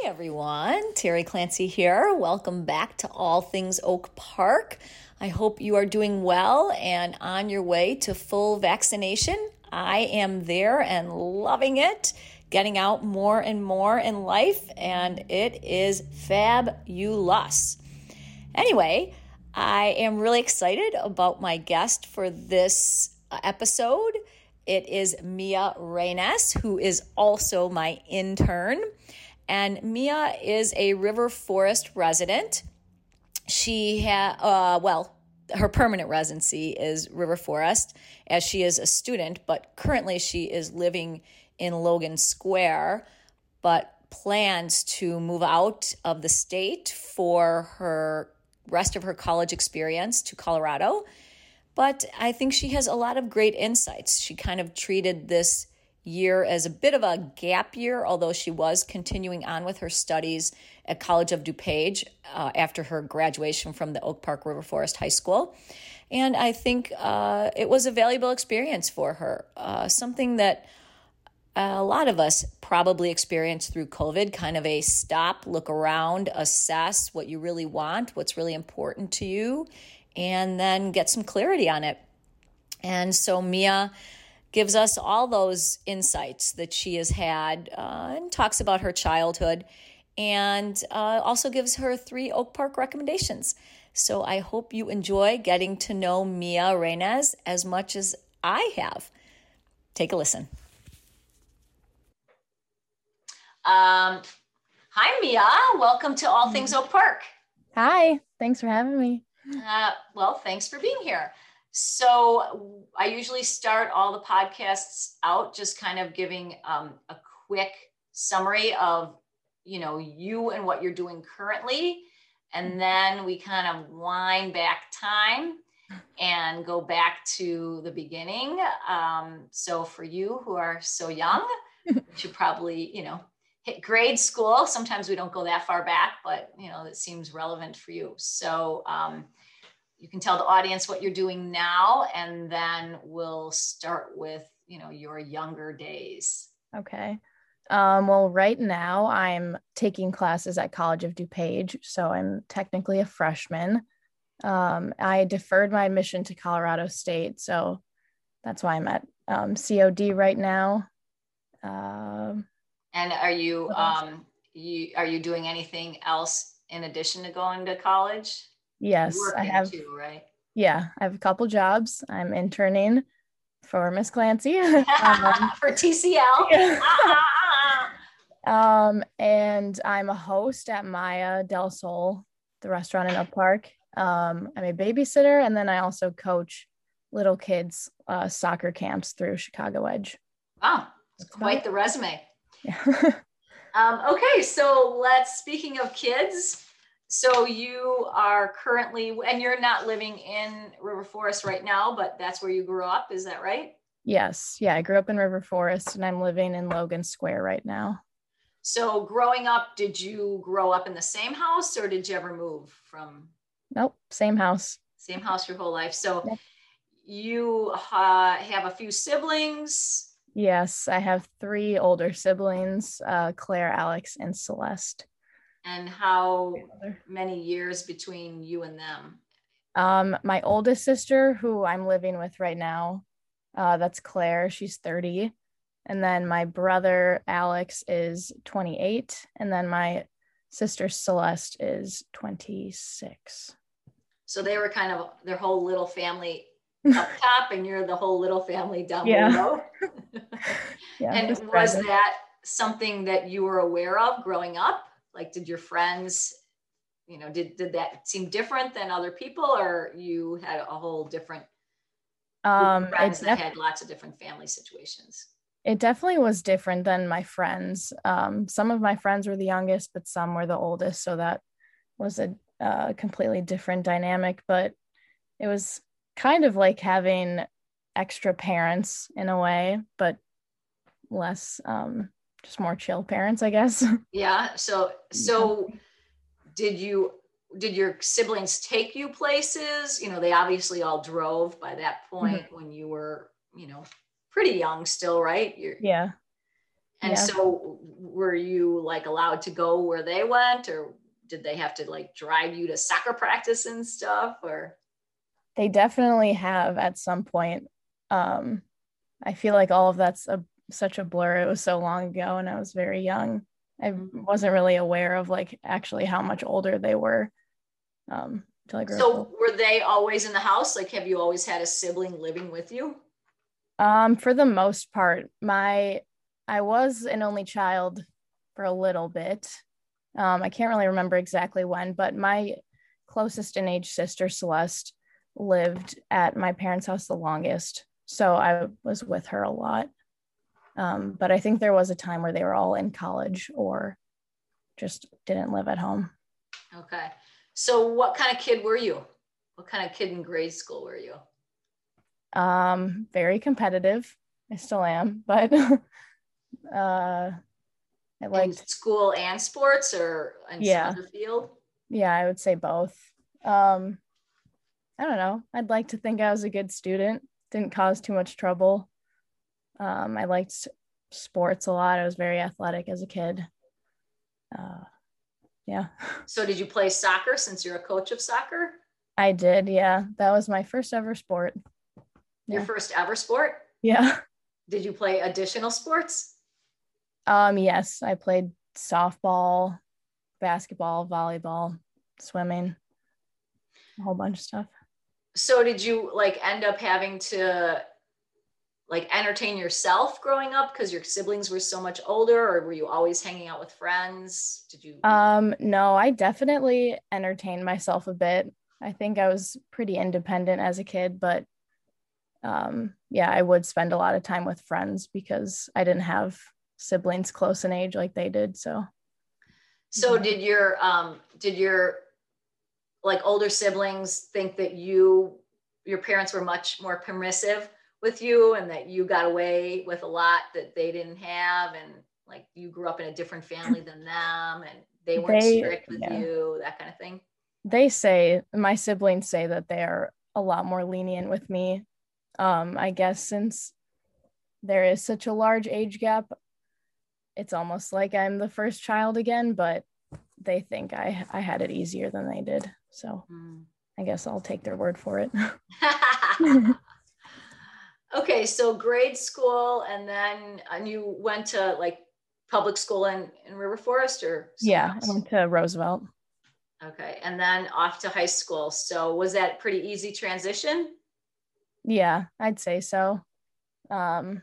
Hey everyone, Terry Clancy here. Welcome back to All Things Oak Park. I hope you are doing well and on your way to full vaccination. I am there and loving it, getting out more and more in life, and it is fabulous. Anyway, I am really excited about my guest for this episode. It is Mia Reynes, who is also my intern. And Mia is a River Forest resident. She had, uh, well, her permanent residency is River Forest, as she is a student, but currently she is living in Logan Square, but plans to move out of the state for her rest of her college experience to Colorado. But I think she has a lot of great insights. She kind of treated this year as a bit of a gap year, although she was continuing on with her studies at College of DuPage uh, after her graduation from the Oak Park River Forest High School. And I think uh, it was a valuable experience for her, uh, something that a lot of us probably experienced through COVID kind of a stop, look around, assess what you really want, what's really important to you, and then get some clarity on it. And so Mia gives us all those insights that she has had uh, and talks about her childhood and uh, also gives her three Oak Park recommendations. So I hope you enjoy getting to know Mia Reynes as much as I have. Take a listen. Um, hi, Mia. Welcome to All Things Oak Park. Hi. Thanks for having me. Uh, well, thanks for being here. So I usually start all the podcasts out just kind of giving um, a quick summary of you know you and what you're doing currently. And then we kind of wind back time and go back to the beginning. Um, so for you who are so young you should probably you know hit grade school. Sometimes we don't go that far back but you know it seems relevant for you. So um, you can tell the audience what you're doing now and then we'll start with you know your younger days. Okay. Um, well right now i'm taking classes at college of dupage so i'm technically a freshman. Um, i deferred my admission to colorado state so that's why i'm at um, cod right now. Um, and are you um, you are you doing anything else in addition to going to college Yes, I have. Too, right? Yeah, I have a couple jobs. I'm interning for Miss Clancy um, for TCL. um, and I'm a host at Maya Del Sol, the restaurant in Oak Park. Um, I'm a babysitter, and then I also coach little kids uh, soccer camps through Chicago Edge. Wow, it's quite the resume. Yeah. um, okay, so let's. Speaking of kids, so you are currently, and you're not living in River Forest right now, but that's where you grew up. Is that right? Yes. Yeah. I grew up in River Forest and I'm living in Logan Square right now. So growing up, did you grow up in the same house or did you ever move from? Nope. Same house. Same house your whole life. So you uh, have a few siblings. Yes. I have three older siblings, uh, Claire, Alex, and Celeste and how many years between you and them? Um, my oldest sister, who I'm living with right now, uh, that's Claire. She's 30. And then my brother Alex is 28. And then my sister Celeste is 26. So they were kind of their whole little family up top, and you're the whole little family down yeah. below. yeah, and was that something that you were aware of growing up? Like did your friends you know did did that seem different than other people or you had a whole different um friends that def- had lots of different family situations? It definitely was different than my friends. Um some of my friends were the youngest but some were the oldest so that was a uh, completely different dynamic, but it was kind of like having extra parents in a way, but less um just more chill parents, I guess. Yeah. So so did you did your siblings take you places? You know, they obviously all drove by that point mm-hmm. when you were, you know, pretty young still, right? You're, yeah. And yeah. so were you like allowed to go where they went or did they have to like drive you to soccer practice and stuff or they definitely have at some point um i feel like all of that's a such a blur it was so long ago and i was very young i mm-hmm. wasn't really aware of like actually how much older they were um so were they always in the house like have you always had a sibling living with you um for the most part my i was an only child for a little bit um, I can't really remember exactly when, but my closest in age sister, Celeste, lived at my parents' house the longest. So I was with her a lot. Um, but I think there was a time where they were all in college or just didn't live at home. Okay. So what kind of kid were you? What kind of kid in grade school were you? Um, very competitive. I still am, but uh I liked school and sports or in yeah. field. Yeah, I would say both. Um, I don't know. I'd like to think I was a good student. Didn't cause too much trouble. Um, I liked sports a lot. I was very athletic as a kid. Uh, yeah. So did you play soccer since you're a coach of soccer? I did. Yeah, that was my first ever sport. Your first ever sport? Yeah. Did you play additional sports? Um, yes, I played softball, basketball, volleyball, swimming, a whole bunch of stuff. So did you like end up having to like entertain yourself growing up because your siblings were so much older or were you always hanging out with friends? Did you Um no, I definitely entertained myself a bit. I think I was pretty independent as a kid, but um yeah, I would spend a lot of time with friends because I didn't have siblings close in age like they did. So, so did your um did your like older siblings think that you your parents were much more permissive with you and that you got away with a lot that they didn't have and like you grew up in a different family than them and they weren't they, strict with yeah. you that kind of thing they say my siblings say that they are a lot more lenient with me um i guess since there is such a large age gap it's almost like I'm the first child again, but they think I I had it easier than they did. So mm. I guess I'll take their word for it. okay, so grade school, and then and you went to like public school in in River Forest, or yeah, else? I went to Roosevelt. Okay, and then off to high school. So was that pretty easy transition? Yeah, I'd say so. Um,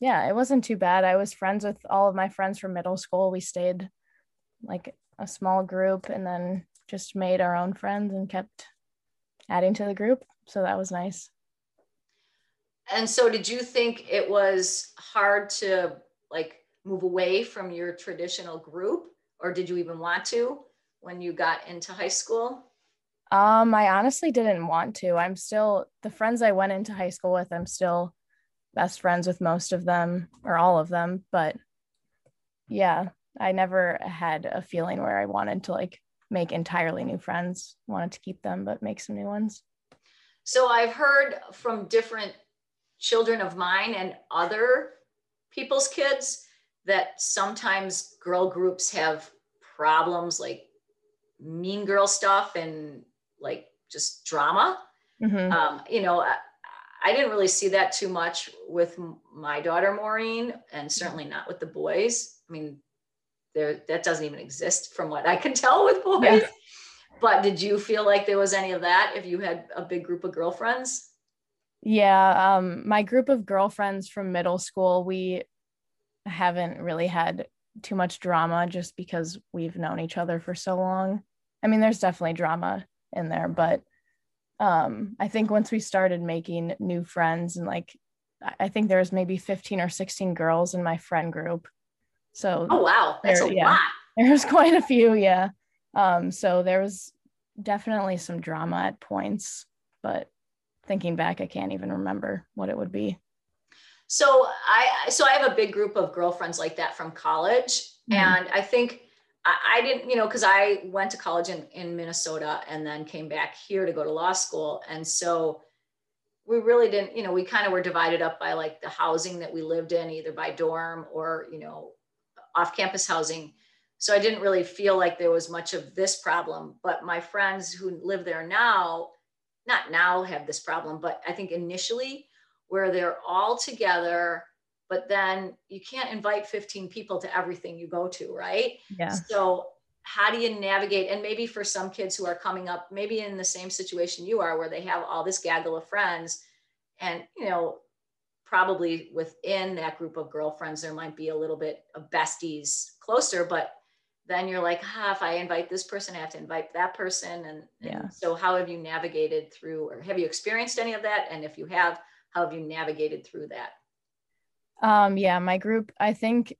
yeah, it wasn't too bad. I was friends with all of my friends from middle school. We stayed like a small group and then just made our own friends and kept adding to the group. So that was nice. And so did you think it was hard to like move away from your traditional group or did you even want to when you got into high school? Um I honestly didn't want to. I'm still the friends I went into high school with, I'm still best friends with most of them or all of them but yeah i never had a feeling where i wanted to like make entirely new friends wanted to keep them but make some new ones so i've heard from different children of mine and other people's kids that sometimes girl groups have problems like mean girl stuff and like just drama mm-hmm. um, you know I didn't really see that too much with my daughter Maureen, and certainly not with the boys. I mean, there that doesn't even exist from what I can tell with boys. Yeah. But did you feel like there was any of that if you had a big group of girlfriends? Yeah, um, my group of girlfriends from middle school, we haven't really had too much drama just because we've known each other for so long. I mean, there's definitely drama in there, but um, I think once we started making new friends and like I think there was maybe 15 or 16 girls in my friend group. So oh wow, that's there, a yeah, lot. There was quite a few, yeah. Um, so there was definitely some drama at points, but thinking back, I can't even remember what it would be. So I so I have a big group of girlfriends like that from college, mm-hmm. and I think I, I didn't, you know, because I went to college in in Minnesota and then came back here to go to law school, and so we really didn't, you know, we kind of were divided up by like the housing that we lived in, either by dorm or you know, off campus housing. So I didn't really feel like there was much of this problem. But my friends who live there now, not now have this problem, but I think initially where they're all together but then you can't invite 15 people to everything you go to right? Yeah. So how do you navigate and maybe for some kids who are coming up maybe in the same situation you are where they have all this gaggle of friends and you know probably within that group of girlfriends there might be a little bit of besties closer but then you're like ah, if i invite this person i have to invite that person and, yeah. and so how have you navigated through or have you experienced any of that and if you have how have you navigated through that? Um, yeah, my group, I think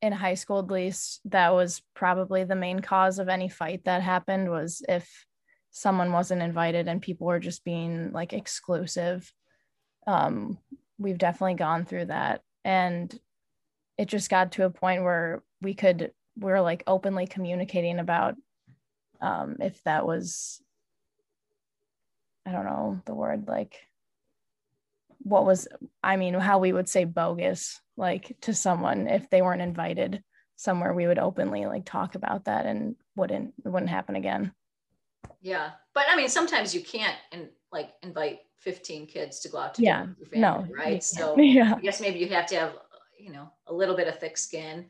in high school at least, that was probably the main cause of any fight that happened was if someone wasn't invited and people were just being like exclusive. Um, we've definitely gone through that. And it just got to a point where we could, we are like openly communicating about um, if that was, I don't know the word, like what was i mean how we would say bogus like to someone if they weren't invited somewhere we would openly like talk about that and wouldn't it wouldn't happen again. Yeah. But i mean sometimes you can't and like invite 15 kids to go out to yeah. family, no. right? So yeah. I guess maybe you have to have you know a little bit of thick skin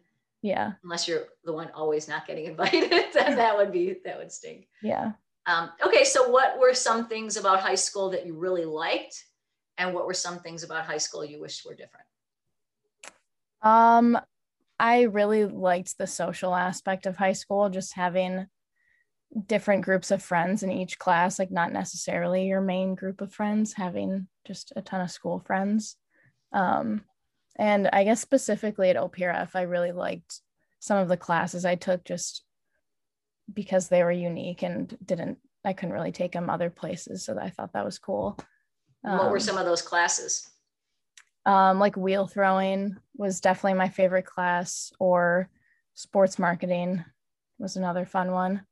yeah. Unless you're the one always not getting invited then that would be that would stink yeah. Um, okay so what were some things about high school that you really liked? And what were some things about high school you wished were different? Um i really liked the social aspect of high school just having different groups of friends in each class like not necessarily your main group of friends having just a ton of school friends. Um and i guess specifically at oprf i really liked some of the classes i took just because they were unique and didn't i couldn't really take them other places so i thought that was cool um, what were um, some of those classes? Um, like wheel throwing was definitely my favorite class, or sports marketing was another fun one.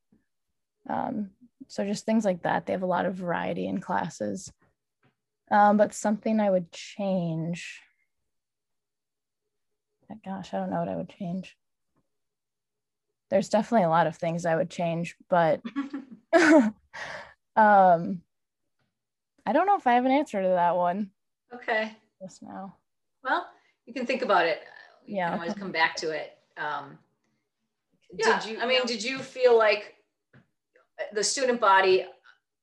Um, so just things like that. They have a lot of variety in classes. Um, but something I would change. Gosh, I don't know what I would change. There's definitely a lot of things I would change, but um, I don't know if I have an answer to that one. Okay. Just now. Well, you can think about it. You yeah. can always come back to it. Um, yeah. Did you, I mean, did you feel like the student body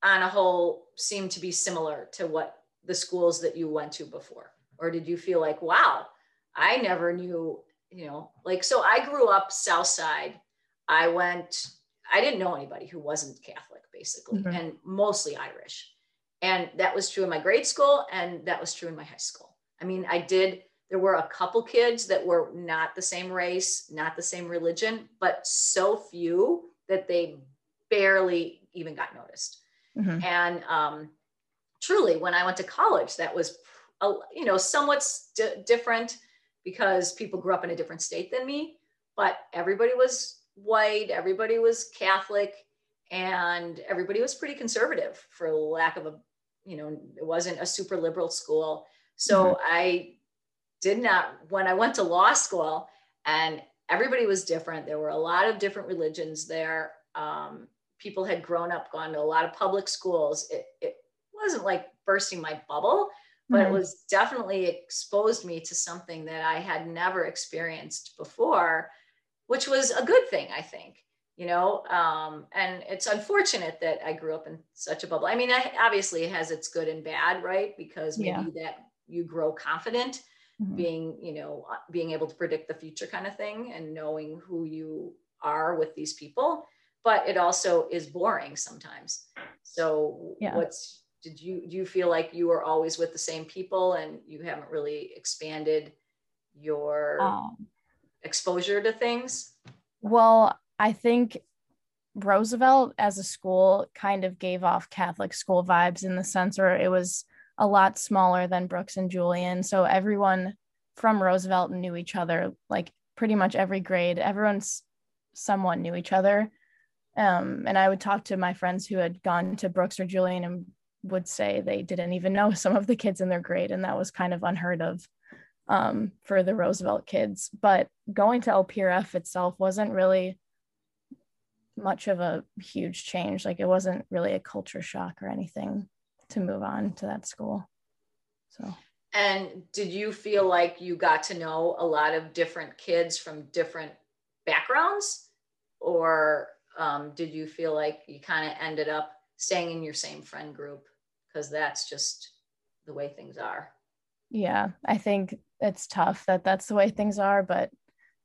on a whole seemed to be similar to what the schools that you went to before? Or did you feel like, wow, I never knew, you know, like, so I grew up South Side. I went, I didn't know anybody who wasn't Catholic, basically, mm-hmm. and mostly Irish. And that was true in my grade school and that was true in my high school. I mean, I did, there were a couple kids that were not the same race, not the same religion, but so few that they barely even got noticed. Mm-hmm. And um, truly, when I went to college, that was, a, you know, somewhat st- different because people grew up in a different state than me, but everybody was white, everybody was Catholic, and everybody was pretty conservative, for lack of a you know, it wasn't a super liberal school. So mm-hmm. I did not, when I went to law school and everybody was different, there were a lot of different religions there. Um, people had grown up, gone to a lot of public schools. It, it wasn't like bursting my bubble, but mm-hmm. it was definitely exposed me to something that I had never experienced before, which was a good thing, I think you know um, and it's unfortunate that i grew up in such a bubble i mean I, obviously it has its good and bad right because maybe yeah. that you grow confident mm-hmm. being you know uh, being able to predict the future kind of thing and knowing who you are with these people but it also is boring sometimes so yeah. what's did you do you feel like you were always with the same people and you haven't really expanded your um, exposure to things well I think Roosevelt as a school kind of gave off Catholic school vibes in the sense where it was a lot smaller than Brooks and Julian. So everyone from Roosevelt knew each other, like pretty much every grade. Everyone's somewhat knew each other. Um, and I would talk to my friends who had gone to Brooks or Julian and would say they didn't even know some of the kids in their grade. And that was kind of unheard of um, for the Roosevelt kids. But going to OPRF itself wasn't really much of a huge change. Like it wasn't really a culture shock or anything to move on to that school. So. And did you feel like you got to know a lot of different kids from different backgrounds? Or um, did you feel like you kind of ended up staying in your same friend group? Because that's just the way things are. Yeah, I think it's tough that that's the way things are, but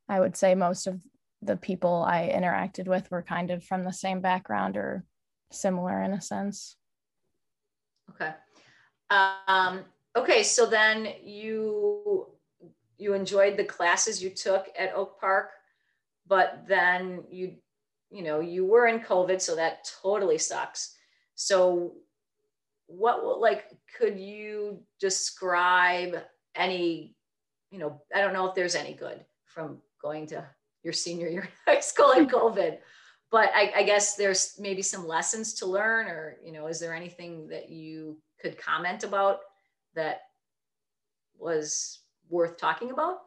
I would say most of the people I interacted with were kind of from the same background or similar in a sense. Okay. Um, okay, so then you you enjoyed the classes you took at Oak Park, but then you you know you were in COVID, so that totally sucks. So what like could you describe any you know I don't know if there's any good from going to your senior year in high school and COVID. But I, I guess there's maybe some lessons to learn, or you know, is there anything that you could comment about that was worth talking about?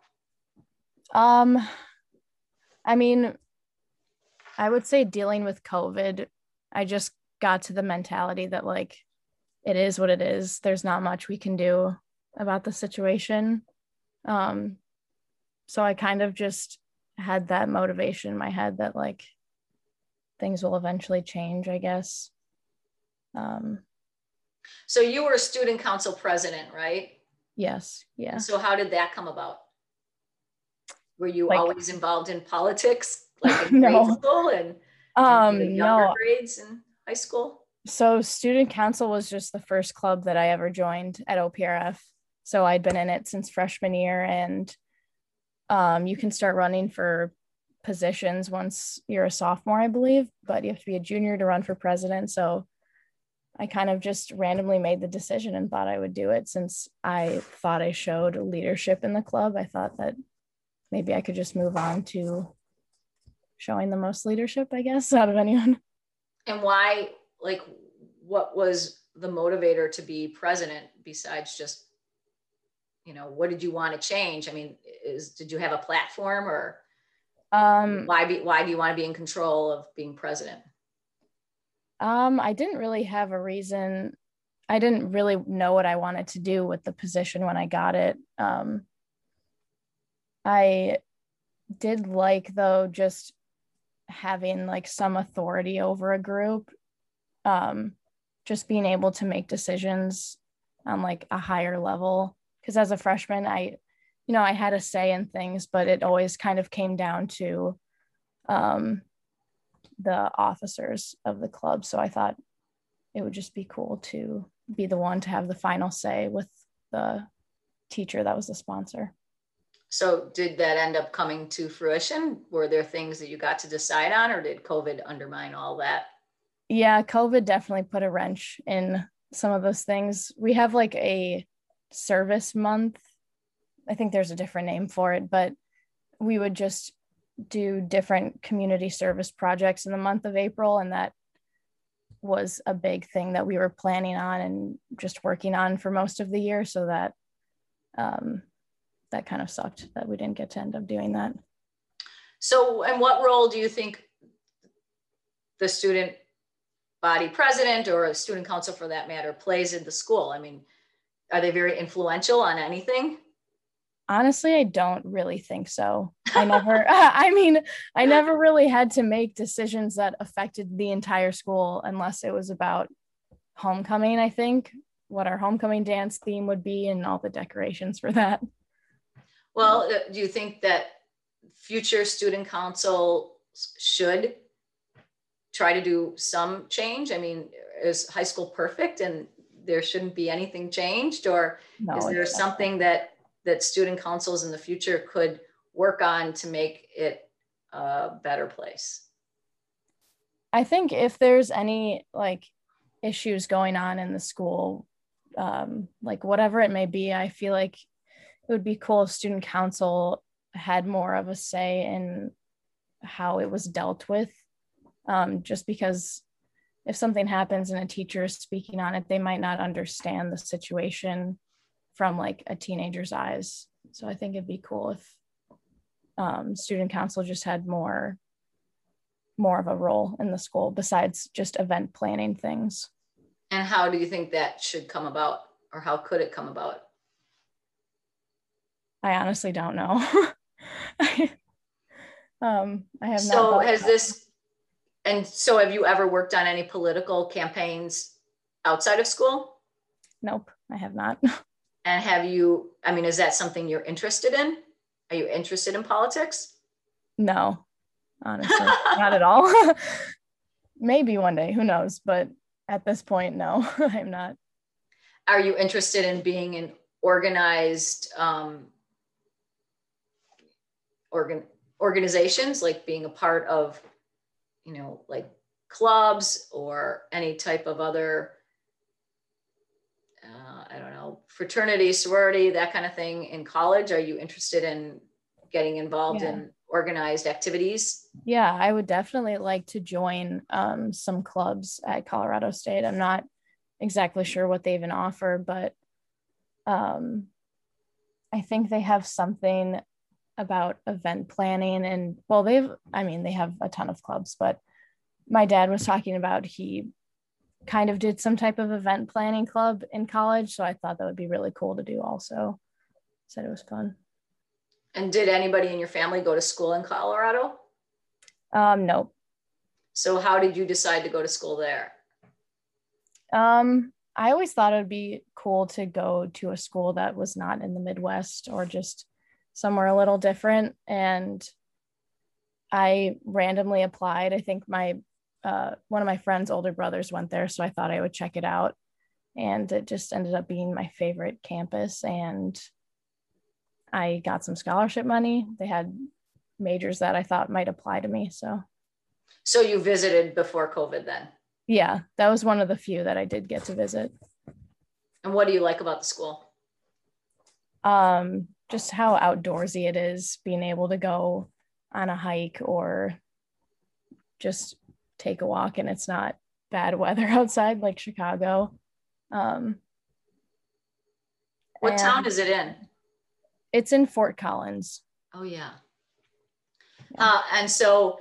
Um, I mean, I would say dealing with COVID, I just got to the mentality that like it is what it is. There's not much we can do about the situation. Um, so I kind of just had that motivation in my head that like things will eventually change, I guess. Um, so you were a student council president, right? Yes. Yeah. So how did that come about? Were you like, always involved in politics, like in no. grade school and, um, younger no. grades in high school? So student council was just the first club that I ever joined at OPRF. So I'd been in it since freshman year and um, you can start running for positions once you're a sophomore, I believe, but you have to be a junior to run for president. So I kind of just randomly made the decision and thought I would do it since I thought I showed leadership in the club. I thought that maybe I could just move on to showing the most leadership, I guess, out of anyone. And why, like, what was the motivator to be president besides just you know what did you want to change? I mean is did you have a platform or um why be why do you want to be in control of being president? Um i didn't really have a reason. I didn't really know what i wanted to do with the position when i got it. Um i did like though just having like some authority over a group um just being able to make decisions on like a higher level. Because as a freshman i you know i had a say in things but it always kind of came down to um, the officers of the club. So i thought it would just be cool to be the one to have the final say with the teacher that was the sponsor. So did that end up coming to fruition? Were there things that you got to decide on or did covid undermine all that yeah covid definitely put a wrench in some of those things we have like a service month. I think there's a different name for it, but we would just do different community service projects in the month of April. And that was a big thing that we were planning on and just working on for most of the year. So that um, that kind of sucked that we didn't get to end up doing that. So, and what role do you think the student body president or a student council for that matter plays in the school? I mean, are they very influential on anything? Honestly, I don't really think so. I never, I mean, I never really had to make decisions that affected the entire school unless it was about homecoming, I think, what our homecoming dance theme would be and all the decorations for that. Well, do you think that future student council should try to do some change? I mean, is high school perfect and there shouldn't be anything changed or no, is there something that that student councils in the future could work on to make it a better place I think if there's any like issues going on in the school, um, like whatever it may be, I feel like it would be cool if student council had more of a say in how it was dealt with. Um, just because if something happens and a teacher is speaking on it, they might not understand the situation from like a teenager's eyes. So I think it'd be cool if um, student council just had more more of a role in the school besides just event planning things. And how do you think that should come about, or how could it come about? I honestly don't know. um, I have so has this, and so have you ever worked on any political campaigns outside of school? Nope, I have not. And have you, I mean, is that something you're interested in? Are you interested in politics? No, honestly, not at all. Maybe one day, who knows? But at this point, no, I'm not. Are you interested in being an organized um, organ organizations, like being a part of, you know, like clubs or any type of other, uh, I don't know, fraternity, sorority, that kind of thing in college? Are you interested in getting involved yeah. in organized activities? Yeah, I would definitely like to join um, some clubs at Colorado State. I'm not exactly sure what they even offer, but um, I think they have something about event planning and well they've i mean they have a ton of clubs but my dad was talking about he kind of did some type of event planning club in college. So i thought that would be really cool to do also. Said it was fun. And did anybody in your family go to school in colorado? Um nope so how did you decide to go to school there? Um i always thought it would be cool to go to a school that was not in the midwest or just somewhere a little different. And I randomly applied. I think my uh, one of my friend's older brothers went there, so I thought I would check it out. And it just ended up being my favorite campus. And I got some scholarship money. They had majors that I thought might apply to me. So, so you visited before COVID then? Yeah, that was one of the few that I did get to visit. And what do you like about the school? Um, just how outdoorsy it is being able to go on a hike or just take a walk and it's not bad weather outside like Chicago. Um, what town is it in? It's in Fort Collins. Oh, yeah. yeah. Uh, and so,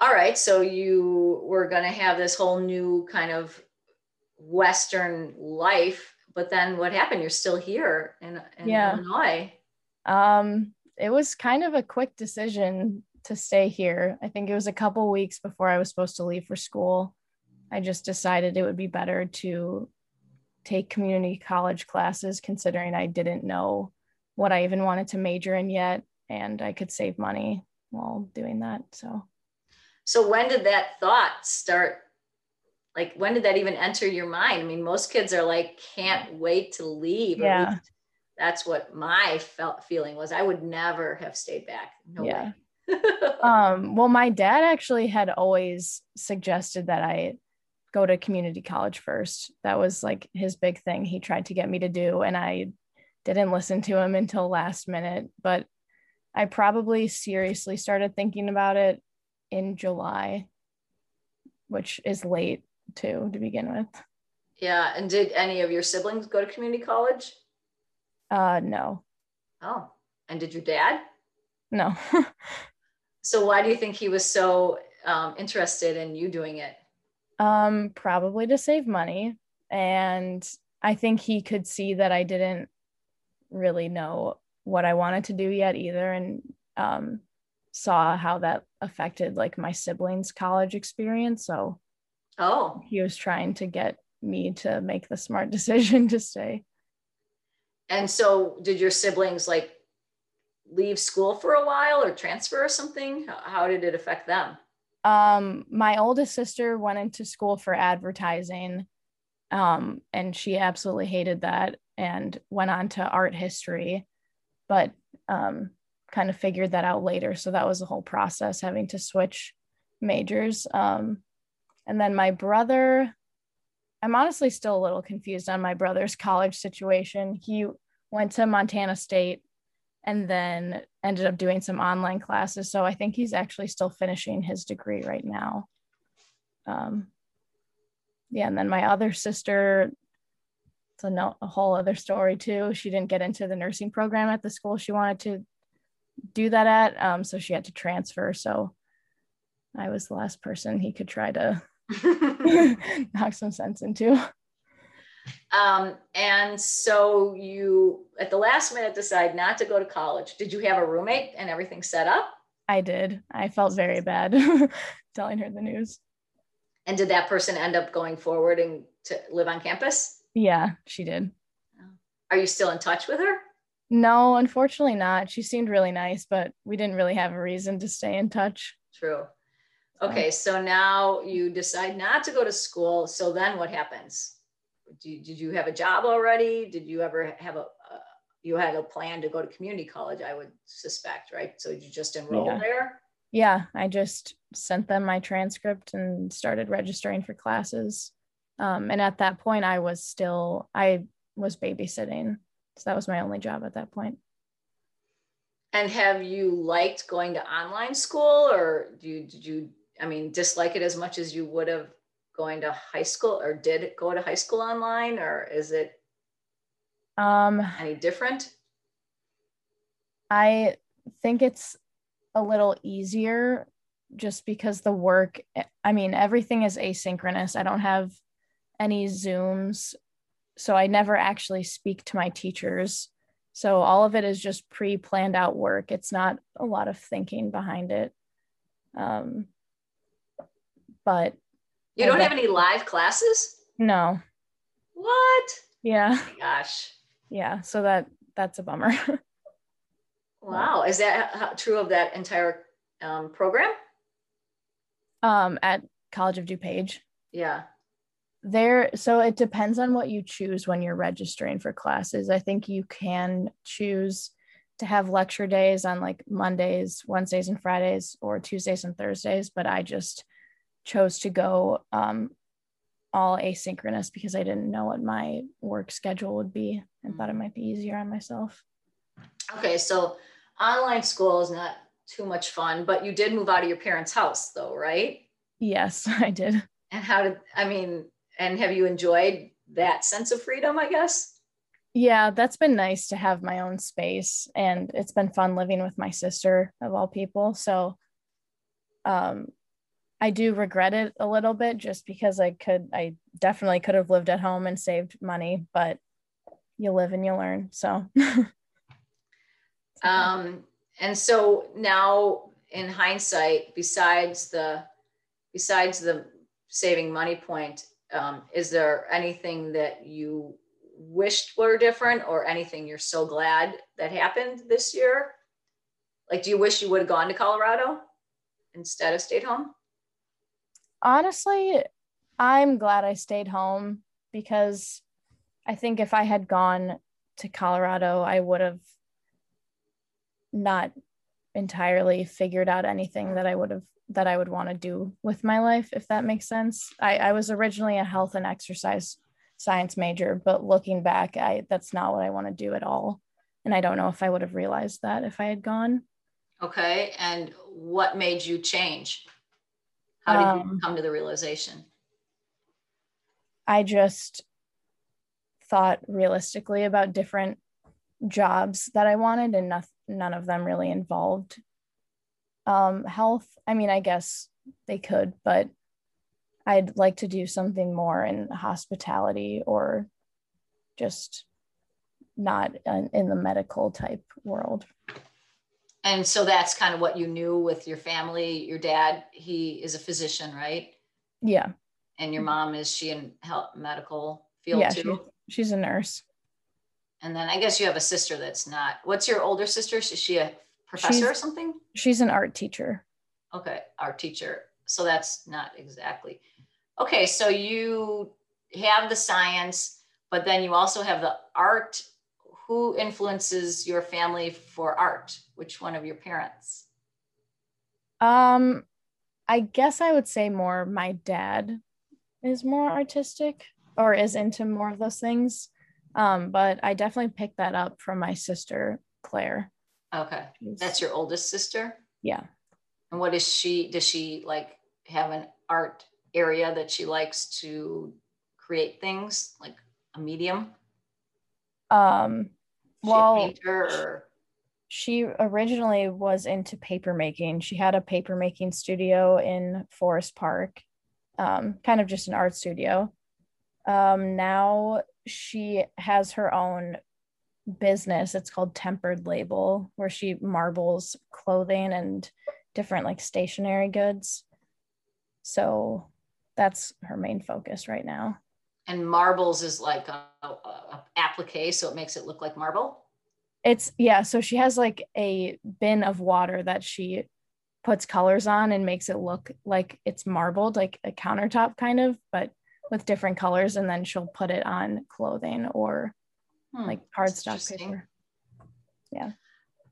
all right, so you were going to have this whole new kind of Western life, but then what happened? You're still here in, in yeah. Illinois. Um, it was kind of a quick decision to stay here. I think it was a couple weeks before I was supposed to leave for school. I just decided it would be better to take community college classes, considering I didn't know what I even wanted to major in yet, and I could save money while doing that. So, so when did that thought start? Like, when did that even enter your mind? I mean, most kids are like, can't wait to leave. Yeah that's what my felt feeling was. I would never have stayed back. No yeah. um, well, my dad actually had always suggested that I go to community college first. That was like his big thing he tried to get me to do. And I didn't listen to him until last minute. But I probably seriously started thinking about it in July, which is late too to begin with. Yeah. And did any of your siblings go to community college? Uh, no. Oh, and did your dad? No. so why do you think he was so um, interested in you doing it? Um, probably to save money, and I think he could see that I didn't really know what I wanted to do yet either, and um, saw how that affected like my siblings' college experience. So, oh, he was trying to get me to make the smart decision to stay. And so, did your siblings like leave school for a while or transfer or something? How did it affect them? Um, my oldest sister went into school for advertising, um, and she absolutely hated that and went on to art history, but um, kind of figured that out later. So that was the whole process, having to switch majors. Um, And then my brother, I'm honestly still a little confused on my brother's college situation. He went to Montana State and then ended up doing some online classes. So I think he's actually still finishing his degree right now. Um, yeah, and then my other sister, it's a, no, a whole other story too. She didn't get into the nursing program at the school she wanted to do that at, um, so she had to transfer. So I was the last person he could try to knock some sense into. Um, and so you, at the last minute, decide not to go to college. Did you have a roommate and everything set up? I did. I felt very bad telling her the news. And did that person end up going forward and to live on campus? Yeah, she did. Are you still in touch with her? No, unfortunately not. She seemed really nice, but we didn't really have a reason to stay in touch. True. Okay, so now you decide not to go to school. So then what happens? Did, did you have a job already? Did you ever have a, uh, you had a plan to go to community college, I would suspect, right? So you just enrolled Yeah. there? Yeah, I just sent them my transcript and started registering for classes. Um, and at that point, I was still, I was babysitting. So that was my only job at that point. And have you liked going to online school or do you, did you, I mean, dislike it as much as you would have going to high school or did go to high school online or is it Um, any different? I think it's a little easier just because the work, I mean, everything is asynchronous. I don't have any Zooms. So I never actually speak to my teachers. So all of it is just pre planned out work. It's not a lot of thinking behind it. Um, but You don't have any live classes? no, What? yeah, Oh my gosh. yeah. So that that's a bummer. Wow. Is that true of that entire um, program? um, at College of DuPage. Yeah. there so it depends on what you choose when you're registering for classes i think you can choose to have lecture days on like mondays wednesdays and fridays or tuesdays and thursdays but i just chose to go um, all asynchronous because i didn't know what my work schedule would be and thought it might be easier on myself Okay. So online school is not too much fun, but you did move out of your parents' house though, right? yes i did And how did, I mean, and have you enjoyed that sense of freedom, I guess? yeah that's been nice to have my own space and it's been fun living with my sister of all people so um i do regret it a little bit just because i could i definitely could have lived at home and saved money but you live and you learn so Um, and so now in hindsight, besides the, besides the saving money point, um, is there anything that you wished were different or anything you're so glad that happened this year? Like, do you wish you would have gone to Colorado instead of stayed home? Honestly i'm glad i stayed home because i think if i had gone to colorado i would have not entirely figured out anything that i would have that i would want to do with my life if that makes sense I, I was originally a health and exercise science major but looking back i that's not what i want to do at all and i don't know if i would have realized that if i had gone Okay. And what made you change? How did you Um, come to the realization? I just thought realistically about different jobs that I wanted, and noth- none of them really involved um, health. I mean, I guess they could, but I'd like to do something more in hospitality or just not in the medical type world. And so that's kind of what you knew with your family. Your dad, he is a physician, right? Yeah, And your mom is she in health medical field yeah, too? she's, she's a nurse. And then I guess you have a sister that's not. What's your older sister? Is she a professor or something? She's an art teacher. Okay, art teacher. So that's not exactly. Okay, so you have the science, but then you also have the art. Who influences your family for art? Which one of your parents? Um, I guess I would say more my dad is more artistic or is into more of those things. Um, but I definitely picked that up from my sister, Claire. Okay. That's your oldest sister? Yeah. And what is she? Does she like have an art area that she likes to create things like a medium? Um, well, or? she originally was into papermaking. She had a papermaking studio in Forest Park, um, kind of just an art studio. Um, now she has her own business. It's called Tempered Label, where she marbles clothing and different like stationery goods. So that's her main focus right now. And marbles is like a, a, a applique, so it makes it look like marble. It's yeah. So she has like a bin of water that she puts colors on and makes it look like it's marbled, like a countertop kind of, but with different colors. And then she'll put it on clothing or hmm, like cardstock paper. Yeah.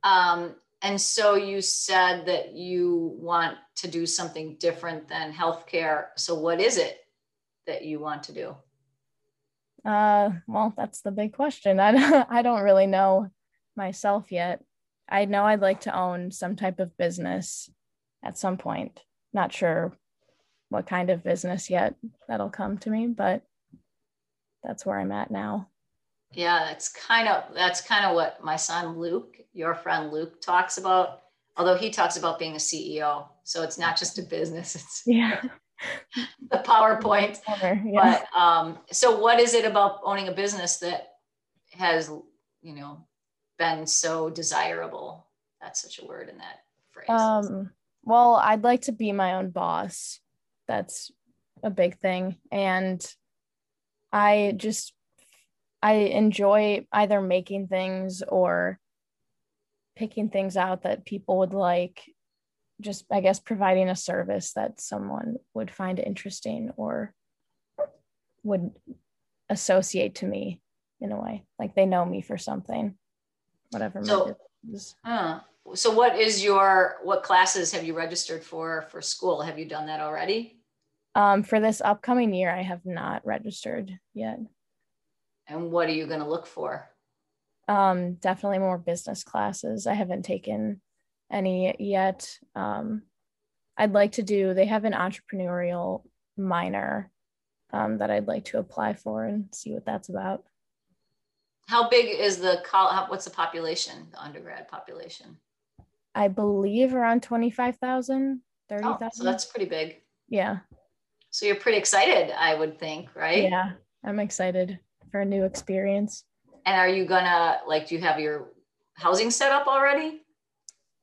Um, and so you said that you want to do something different than healthcare. So what is it that you want to do? Uh, well, that's the big question. I don't, I don't really know myself yet. I know I'd like to own some type of business at some point. Not sure what kind of business yet that'll come to me, but that's where I'm at now. Yeah, that's kind of that's kind of what my son Luke, your friend Luke talks about. Although he talks about being a CEO. So it's not just a business, it's yeah. the PowerPoint. yeah. But um, so what is it about owning a business that has, you know, been so desirable? That's such a word in that phrase. Um, well, I'd like to be my own boss. That's a big thing. And I just I enjoy either making things or picking things out that people would like just I guess providing a service that someone would find interesting or would associate to me in a way. Like they know me for something whatever so, so what is your what classes have you registered for for school? Have you done that already? Um, for this upcoming year i have not registered yet. And what are you going to look for? Um, definitely more business classes. I haven't taken any yet. Um, I'd like to do, they have an entrepreneurial minor um, that I'd like to apply for and see what that's about. How big is the college? What's the population, the undergrad population? I believe around 25,000, 30,000. Oh, so that's pretty big. Yeah. So you're pretty excited, I would think, right? Yeah, I'm excited for a new experience. And are you gonna like do you have your housing set up already?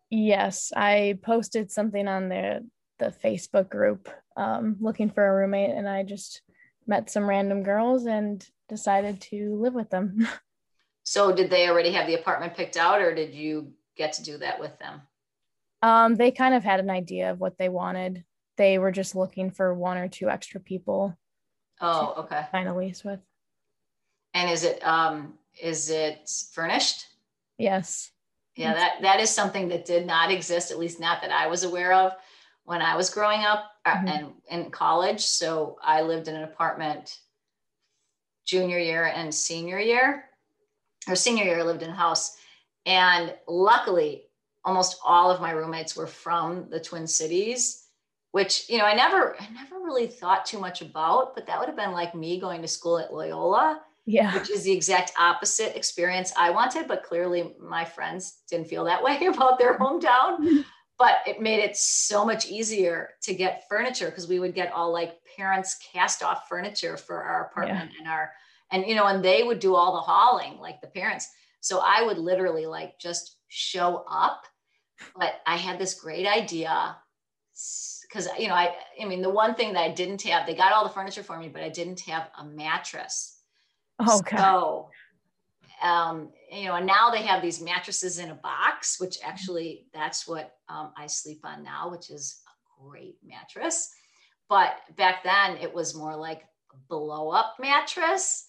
Yes, I posted something on the the Facebook group um, looking for a roommate, and I just met some random girls and decided to live with them. so, did they already have the apartment picked out, or did you get to do that with them? Um, they kind of had an idea of what they wanted. They were just looking for one or two extra people. Oh, okay. Find a lease with. And is it um is it furnished? Yes. Yeah, that that is something that did not exist, at least not that I was aware of when I was growing up uh, mm-hmm. and in college. So I lived in an apartment junior year and senior year. Or senior year, I lived in a house. And luckily, almost all of my roommates were from the Twin Cities, which, you know, I never I never really thought too much about, but that would have been like me going to school at Loyola yeah. which is the exact opposite experience i wanted but clearly my friends didn't feel that way about their hometown. Mm-hmm. But it made it so much easier to get furniture because we would get all like parents cast off furniture for our apartment yeah. and our and you know and they would do all the hauling like the parents. So i would literally like just show up but i had this great idea because you know i i mean the one thing that i didn't have they got all the furniture for me but i didn't have a mattress Okay. So, um, you know, and now they have these mattresses in a box, which actually that's what um, I sleep on now, which is a great mattress. But back then it was more like a blow up mattress.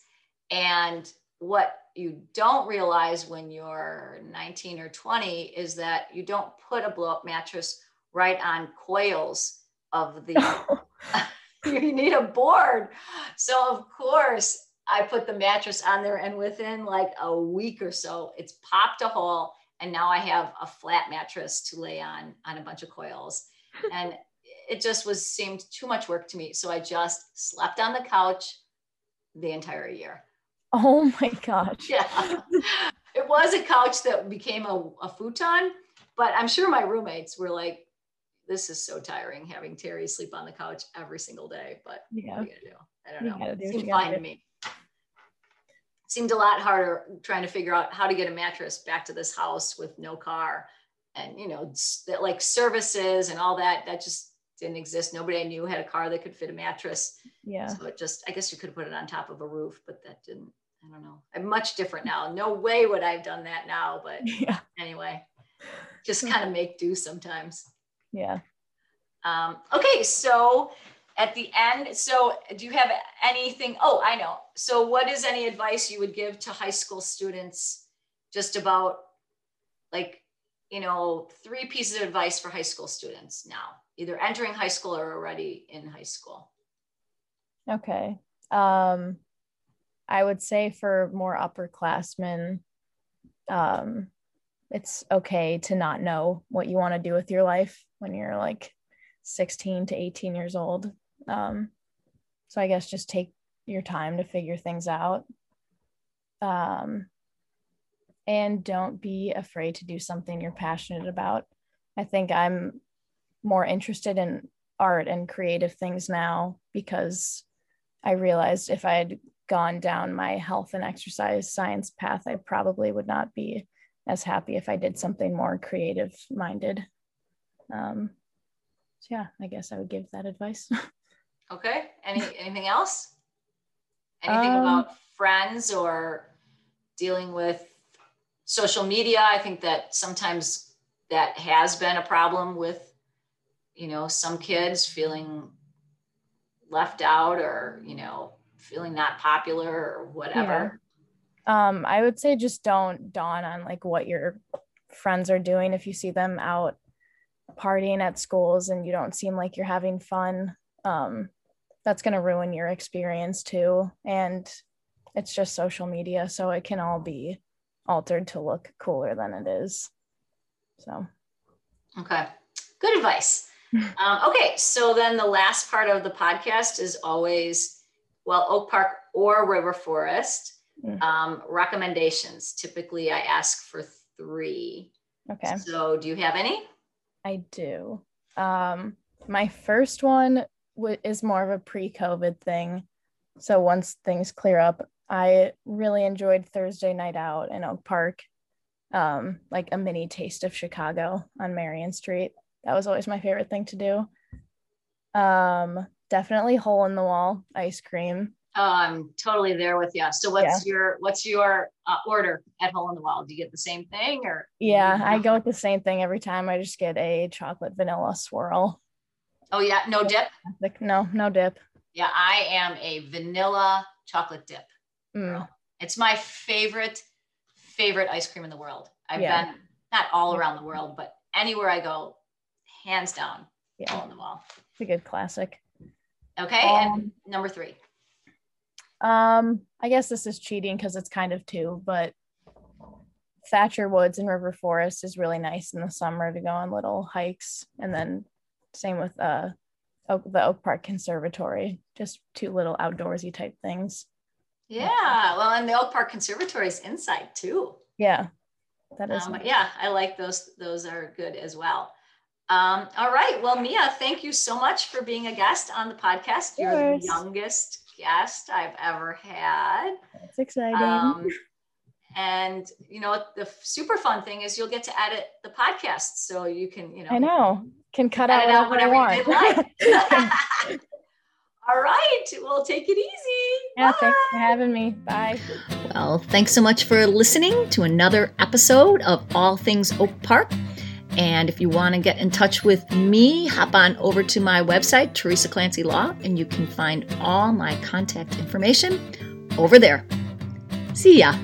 And what you don't realize when you're 19 or 20 is that you don't put a blow up mattress right on coils of the you need a board. So of course I put the mattress on there and within like a week or so, it's popped a hole. And now I have a flat mattress to lay on on a bunch of coils. And it just was seemed too much work to me. So I just slept on the couch the entire year. Oh my gosh. Yeah. it was a couch that became a, a futon, but I'm sure my roommates were like, this is so tiring having Terry sleep on the couch every single day. But yeah. what are you gonna do? I don't know. It seemed fine to me. Seemed a lot harder trying to figure out how to get a mattress back to this house with no car. And you know that like services and all that that just didn't exist. Nobody i knew had a car that could fit a mattress. Yeah. So it just i guess you could put it on top of a roof but that didn't i don't know. I'm much different now. No way would i've done that now but yeah. anyway just kind of make do sometimes. Yeah. Um, okay, so at the end, so do you have anything? Oh, I know. So, what is any advice you would give to high school students just about like, you know, three pieces of advice for high school students now, either entering high school or already in high school? Okay. Um, I would say for more upperclassmen, um, it's okay to not know what you want to do with your life when you're like 16 to 18 years old. Um, so I guess just take your time to figure things out. Um, and don't be afraid to do something you're passionate about. I think I'm more interested in art and creative things now because I realized if I had gone down my health and exercise science path, I probably would not be as happy if I did something more creative minded. Um, so yeah, I guess I would give that advice. okay. Any anything else? Anything um, about friends or dealing with social media? I think that sometimes that has been a problem with, you know, some kids feeling left out or, you know, feeling not popular or whatever um i would say just don't dawn on like what your friends are doing if you see them out partying at schools and you don't seem like you're having fun um that's going to ruin your experience too and it's just social media so it can all be altered to look cooler than it is so okay good advice um, okay so then the last part of the podcast is always well oak park or river forest Mm. Um, recommendations. Typically, I ask for three. Okay. So, do you have any? I do. Um, my first one w- is more of a pre COVID thing. So, once things clear up, I really enjoyed Thursday night out in Oak Park, um, like a mini taste of Chicago on Marion Street. That was always my favorite thing to do. Um, definitely hole in the wall ice cream. Oh, I'm totally there with you. So what's yeah. your what's your uh, order at Hole in the Wall? Do you get the same thing or? Yeah, I go with the same thing every time. I just get a chocolate vanilla swirl. Oh yeah, no dip. Like No, no dip. Yeah, I am a vanilla chocolate dip. Mm. It's my favorite favorite ice cream in the world. I've yeah. been not all around the world, but anywhere I go, hands down, yeah. Hole in the Wall. It's a good classic. Okay, um, and number three. Um, I guess this is cheating because it's kind of two, but Thatcher Woods and River Forest is really nice in the summer to go on little hikes. And then same with uh Oak, the Oak Park Conservatory, just two little outdoorsy type things. Yeah, well, and the Oak Park Conservatory is inside too. Yeah, that is. Um, nice. Yeah, I like those. Those are good as well. Um, all right. Well, Mia, thank you so much for being a guest on the podcast. You're the youngest guest I've ever had. That's exciting. Um, and you know the super fun thing is you'll get to edit the podcast, so you can you know. I know can cut out, out whatever you did like. All right, well, take it easy. Yeah, Bye. thanks for having me. Bye. Well, thanks so much for listening to another episode of All Things Oak Park. And if you want to get in touch with me, hop on over to my website, Teresa Clancy Law, and you can find all my contact information over there. See ya.